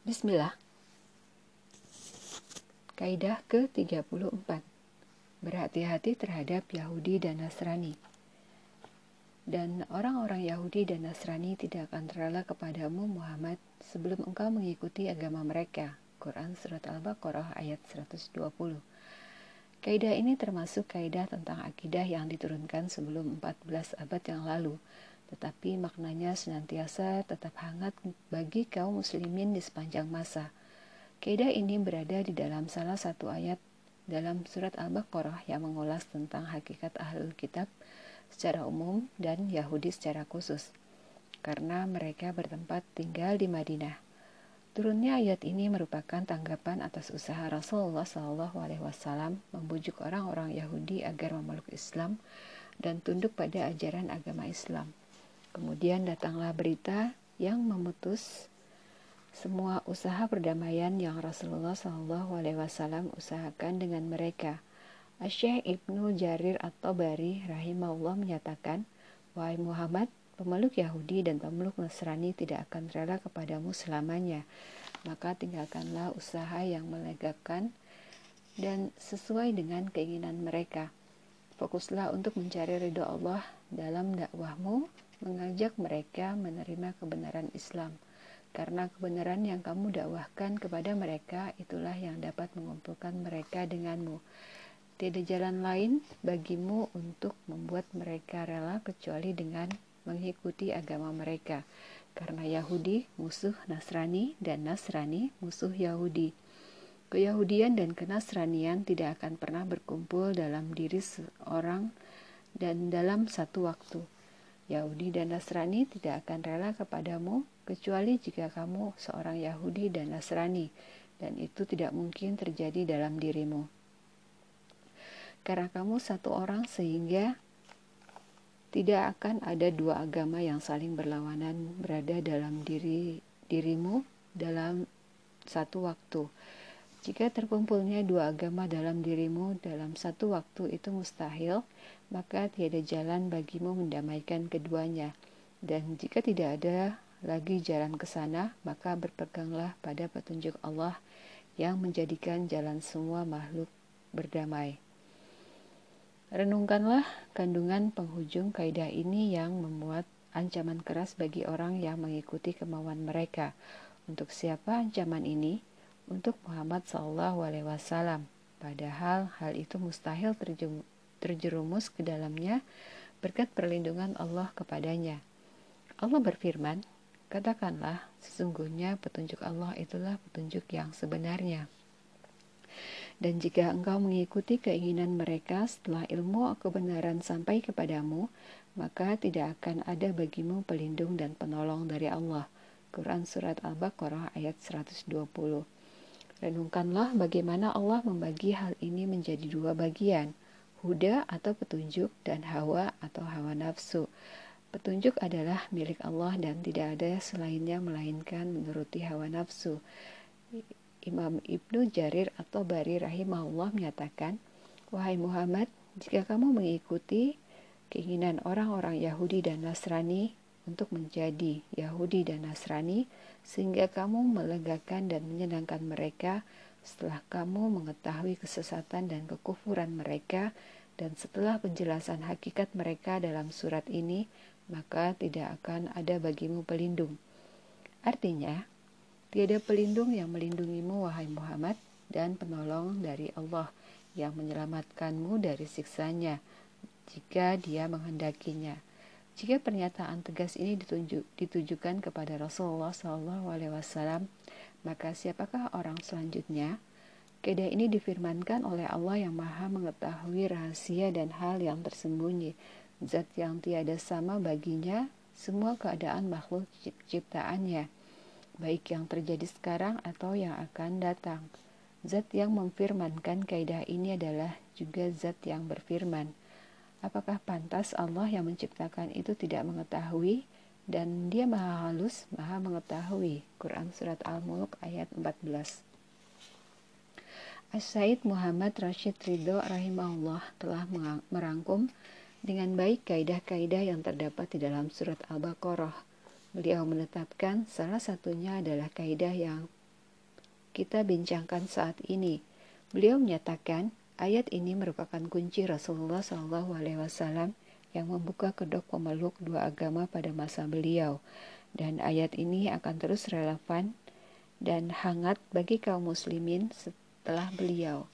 Bismillah. Kaidah ke-34. Berhati-hati terhadap Yahudi dan Nasrani. Dan orang-orang Yahudi dan Nasrani tidak akan rela kepadamu Muhammad sebelum engkau mengikuti agama mereka. Quran Surat Al-Baqarah ayat 120. Kaidah ini termasuk kaidah tentang akidah yang diturunkan sebelum 14 abad yang lalu, tetapi maknanya senantiasa tetap hangat bagi kaum muslimin di sepanjang masa. Kaidah ini berada di dalam salah satu ayat dalam surat Al-Baqarah yang mengulas tentang hakikat ahlul kitab secara umum dan Yahudi secara khusus, karena mereka bertempat tinggal di Madinah. Turunnya ayat ini merupakan tanggapan atas usaha Rasulullah Alaihi Wasallam membujuk orang-orang Yahudi agar memeluk Islam dan tunduk pada ajaran agama Islam. Kemudian datanglah berita yang memutus semua usaha perdamaian yang Rasulullah Shallallahu Alaihi Wasallam usahakan dengan mereka. Asyik Ibnu Jarir atau Bari rahimahullah menyatakan, Wahai Muhammad, Pemeluk Yahudi dan pemeluk Nasrani tidak akan rela kepadamu selamanya. Maka tinggalkanlah usaha yang melegakan dan sesuai dengan keinginan mereka. Fokuslah untuk mencari ridho Allah dalam dakwahmu, mengajak mereka menerima kebenaran Islam. Karena kebenaran yang kamu dakwahkan kepada mereka itulah yang dapat mengumpulkan mereka denganmu. Tidak jalan lain bagimu untuk membuat mereka rela kecuali dengan mengikuti agama mereka karena Yahudi musuh Nasrani dan Nasrani musuh Yahudi. Keyahudian dan kenasranian tidak akan pernah berkumpul dalam diri seorang dan dalam satu waktu. Yahudi dan Nasrani tidak akan rela kepadamu kecuali jika kamu seorang Yahudi dan Nasrani dan itu tidak mungkin terjadi dalam dirimu. Karena kamu satu orang sehingga tidak akan ada dua agama yang saling berlawanan berada dalam diri dirimu dalam satu waktu. Jika terkumpulnya dua agama dalam dirimu dalam satu waktu itu mustahil, maka tiada jalan bagimu mendamaikan keduanya. Dan jika tidak ada lagi jalan ke sana, maka berpeganglah pada petunjuk Allah yang menjadikan jalan semua makhluk berdamai. Renungkanlah kandungan penghujung kaidah ini yang membuat ancaman keras bagi orang yang mengikuti kemauan mereka. Untuk siapa ancaman ini? Untuk Muhammad SAW. Padahal hal itu mustahil terjerumus ke dalamnya berkat perlindungan Allah kepadanya. Allah berfirman, Katakanlah, sesungguhnya petunjuk Allah itulah petunjuk yang sebenarnya. Dan jika engkau mengikuti keinginan mereka setelah ilmu kebenaran sampai kepadamu, maka tidak akan ada bagimu pelindung dan penolong dari Allah. Quran Surat Al-Baqarah ayat 120 Renungkanlah bagaimana Allah membagi hal ini menjadi dua bagian, huda atau petunjuk dan hawa atau hawa nafsu. Petunjuk adalah milik Allah dan tidak ada selainnya melainkan menuruti hawa nafsu. Imam Ibnu Jarir atau Bari rahimahullah menyatakan, Wahai Muhammad, jika kamu mengikuti keinginan orang-orang Yahudi dan Nasrani untuk menjadi Yahudi dan Nasrani, sehingga kamu melegakan dan menyenangkan mereka setelah kamu mengetahui kesesatan dan kekufuran mereka, dan setelah penjelasan hakikat mereka dalam surat ini, maka tidak akan ada bagimu pelindung. Artinya, Tiada pelindung yang melindungimu, wahai Muhammad, dan penolong dari Allah yang menyelamatkanmu dari siksanya jika dia menghendakinya. Jika pernyataan tegas ini ditunjuk, ditujukan kepada Rasulullah SAW, maka siapakah orang selanjutnya? Kaidah ini difirmankan oleh Allah yang maha mengetahui rahasia dan hal yang tersembunyi, zat yang tiada sama baginya semua keadaan makhluk ciptaannya baik yang terjadi sekarang atau yang akan datang. Zat yang memfirmankan kaidah ini adalah juga zat yang berfirman. Apakah pantas Allah yang menciptakan itu tidak mengetahui dan dia maha halus, maha mengetahui. Quran Surat Al-Mulk ayat 14 As-Said Muhammad Rashid Ridho rahimahullah telah merangkum dengan baik kaidah-kaidah yang terdapat di dalam surat Al-Baqarah Beliau menetapkan salah satunya adalah kaidah yang kita bincangkan saat ini. Beliau menyatakan, ayat ini merupakan kunci Rasulullah SAW yang membuka kedok pemeluk dua agama pada masa beliau. Dan ayat ini akan terus relevan dan hangat bagi kaum muslimin setelah beliau.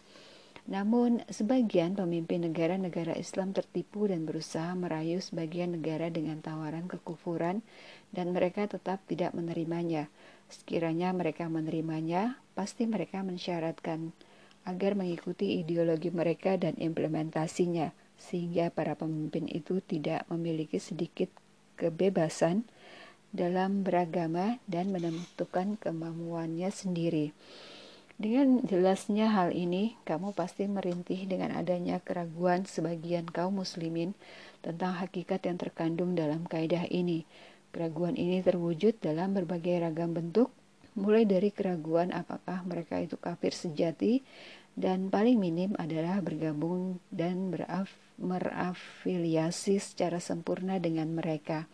Namun, sebagian pemimpin negara-negara Islam tertipu dan berusaha merayu sebagian negara dengan tawaran kekufuran dan mereka tetap tidak menerimanya. Sekiranya mereka menerimanya, pasti mereka mensyaratkan agar mengikuti ideologi mereka dan implementasinya sehingga para pemimpin itu tidak memiliki sedikit kebebasan dalam beragama dan menentukan kemampuannya sendiri. Dengan jelasnya hal ini, kamu pasti merintih dengan adanya keraguan sebagian kaum muslimin tentang hakikat yang terkandung dalam kaidah ini. Keraguan ini terwujud dalam berbagai ragam bentuk, mulai dari keraguan apakah mereka itu kafir sejati, dan paling minim adalah bergabung dan beraf merafiliasi secara sempurna dengan mereka.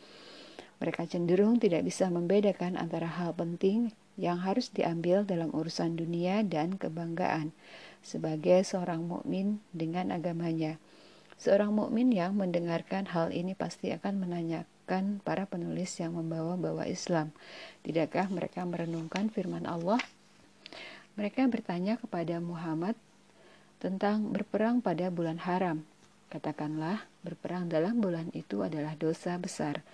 Mereka cenderung tidak bisa membedakan antara hal penting yang harus diambil dalam urusan dunia dan kebanggaan sebagai seorang mukmin dengan agamanya. Seorang mukmin yang mendengarkan hal ini pasti akan menanyakan para penulis yang membawa-bawa Islam, tidakkah mereka merenungkan firman Allah? Mereka bertanya kepada Muhammad tentang berperang pada bulan haram. Katakanlah, berperang dalam bulan itu adalah dosa besar.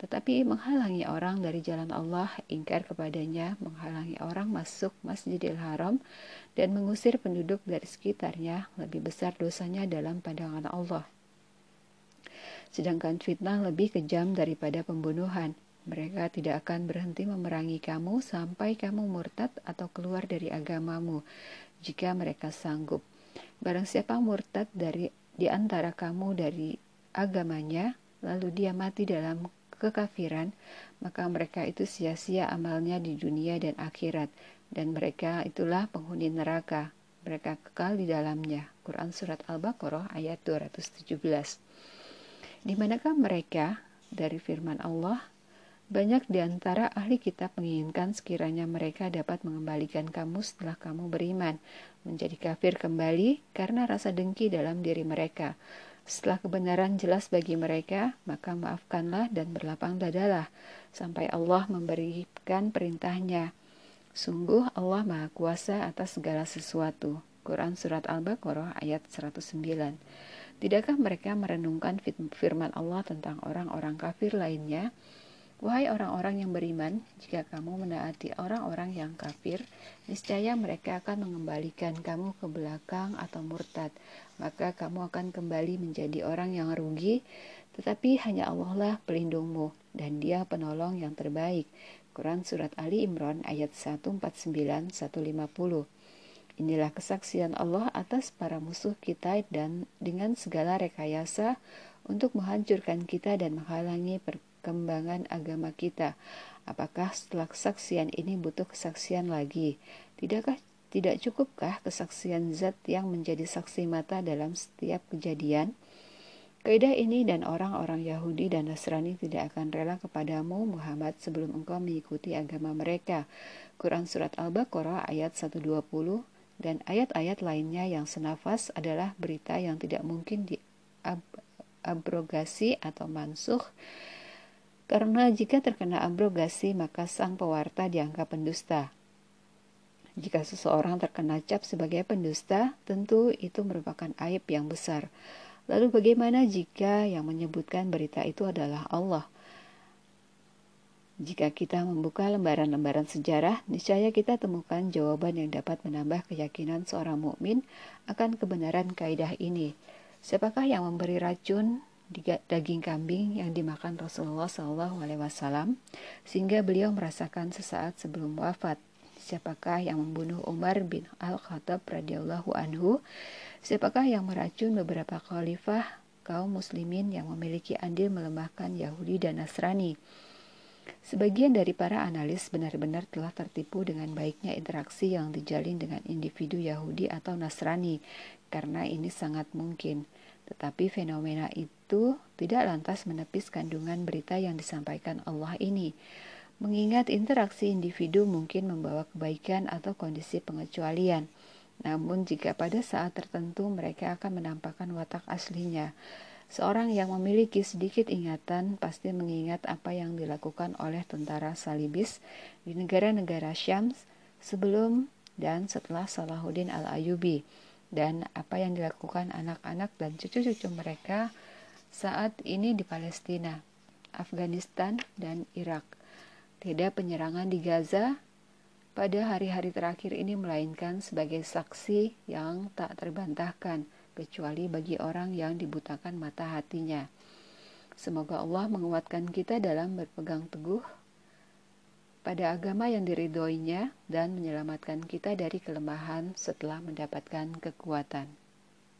Tetapi menghalangi orang dari jalan Allah, ingkar kepadanya, menghalangi orang masuk Masjidil Haram, dan mengusir penduduk dari sekitarnya, lebih besar dosanya dalam pandangan Allah. Sedangkan fitnah lebih kejam daripada pembunuhan. Mereka tidak akan berhenti memerangi kamu sampai kamu murtad atau keluar dari agamamu, jika mereka sanggup. Barang siapa murtad dari di antara kamu dari agamanya, lalu dia mati dalam kekafiran, maka mereka itu sia-sia amalnya di dunia dan akhirat, dan mereka itulah penghuni neraka. Mereka kekal di dalamnya. Quran Surat Al-Baqarah ayat 217. Di manakah mereka dari firman Allah banyak di antara ahli kitab menginginkan sekiranya mereka dapat mengembalikan kamu setelah kamu beriman, menjadi kafir kembali karena rasa dengki dalam diri mereka. Setelah kebenaran jelas bagi mereka, maka maafkanlah dan berlapang dadalah, sampai Allah memberikan perintahnya. Sungguh Allah Maha Kuasa atas segala sesuatu. Quran Surat Al-Baqarah ayat 109 Tidakkah mereka merenungkan firman Allah tentang orang-orang kafir lainnya Wahai orang-orang yang beriman, jika kamu menaati orang-orang yang kafir, niscaya mereka akan mengembalikan kamu ke belakang atau murtad. Maka kamu akan kembali menjadi orang yang rugi, tetapi hanya Allah lah pelindungmu, dan dia penolong yang terbaik. Quran Surat Ali Imran ayat 149-150 Inilah kesaksian Allah atas para musuh kita dan dengan segala rekayasa untuk menghancurkan kita dan menghalangi per perkembangan agama kita. Apakah setelah kesaksian ini butuh kesaksian lagi? Tidakkah tidak cukupkah kesaksian zat yang menjadi saksi mata dalam setiap kejadian? Kaidah ini dan orang-orang Yahudi dan Nasrani tidak akan rela kepadamu Muhammad sebelum engkau mengikuti agama mereka. Quran Surat Al-Baqarah ayat 120 dan ayat-ayat lainnya yang senafas adalah berita yang tidak mungkin diabrogasi atau mansuh karena jika terkena abrogasi, maka sang pewarta dianggap pendusta. Jika seseorang terkena cap sebagai pendusta, tentu itu merupakan aib yang besar. Lalu bagaimana jika yang menyebutkan berita itu adalah Allah? Jika kita membuka lembaran-lembaran sejarah, niscaya kita temukan jawaban yang dapat menambah keyakinan seorang mukmin akan kebenaran kaidah ini. Siapakah yang memberi racun daging kambing yang dimakan Rasulullah Shallallahu Alaihi Wasallam sehingga beliau merasakan sesaat sebelum wafat. Siapakah yang membunuh Umar bin Al Khattab radhiyallahu anhu? Siapakah yang meracun beberapa khalifah kaum muslimin yang memiliki andil melemahkan Yahudi dan Nasrani? Sebagian dari para analis benar-benar telah tertipu dengan baiknya interaksi yang dijalin dengan individu Yahudi atau Nasrani, karena ini sangat mungkin. Tetapi fenomena itu tidak lantas menepis kandungan berita yang disampaikan Allah ini. Mengingat interaksi individu mungkin membawa kebaikan atau kondisi pengecualian. Namun jika pada saat tertentu mereka akan menampakkan watak aslinya, seorang yang memiliki sedikit ingatan pasti mengingat apa yang dilakukan oleh tentara Salibis di negara-negara Syams sebelum dan setelah Salahuddin al-Ayubi dan apa yang dilakukan anak-anak dan cucu-cucu mereka saat ini di Palestina, Afghanistan, dan Irak. Tidak penyerangan di Gaza pada hari-hari terakhir ini melainkan sebagai saksi yang tak terbantahkan kecuali bagi orang yang dibutakan mata hatinya. Semoga Allah menguatkan kita dalam berpegang teguh pada agama yang diridhoinya dan menyelamatkan kita dari kelemahan setelah mendapatkan kekuatan.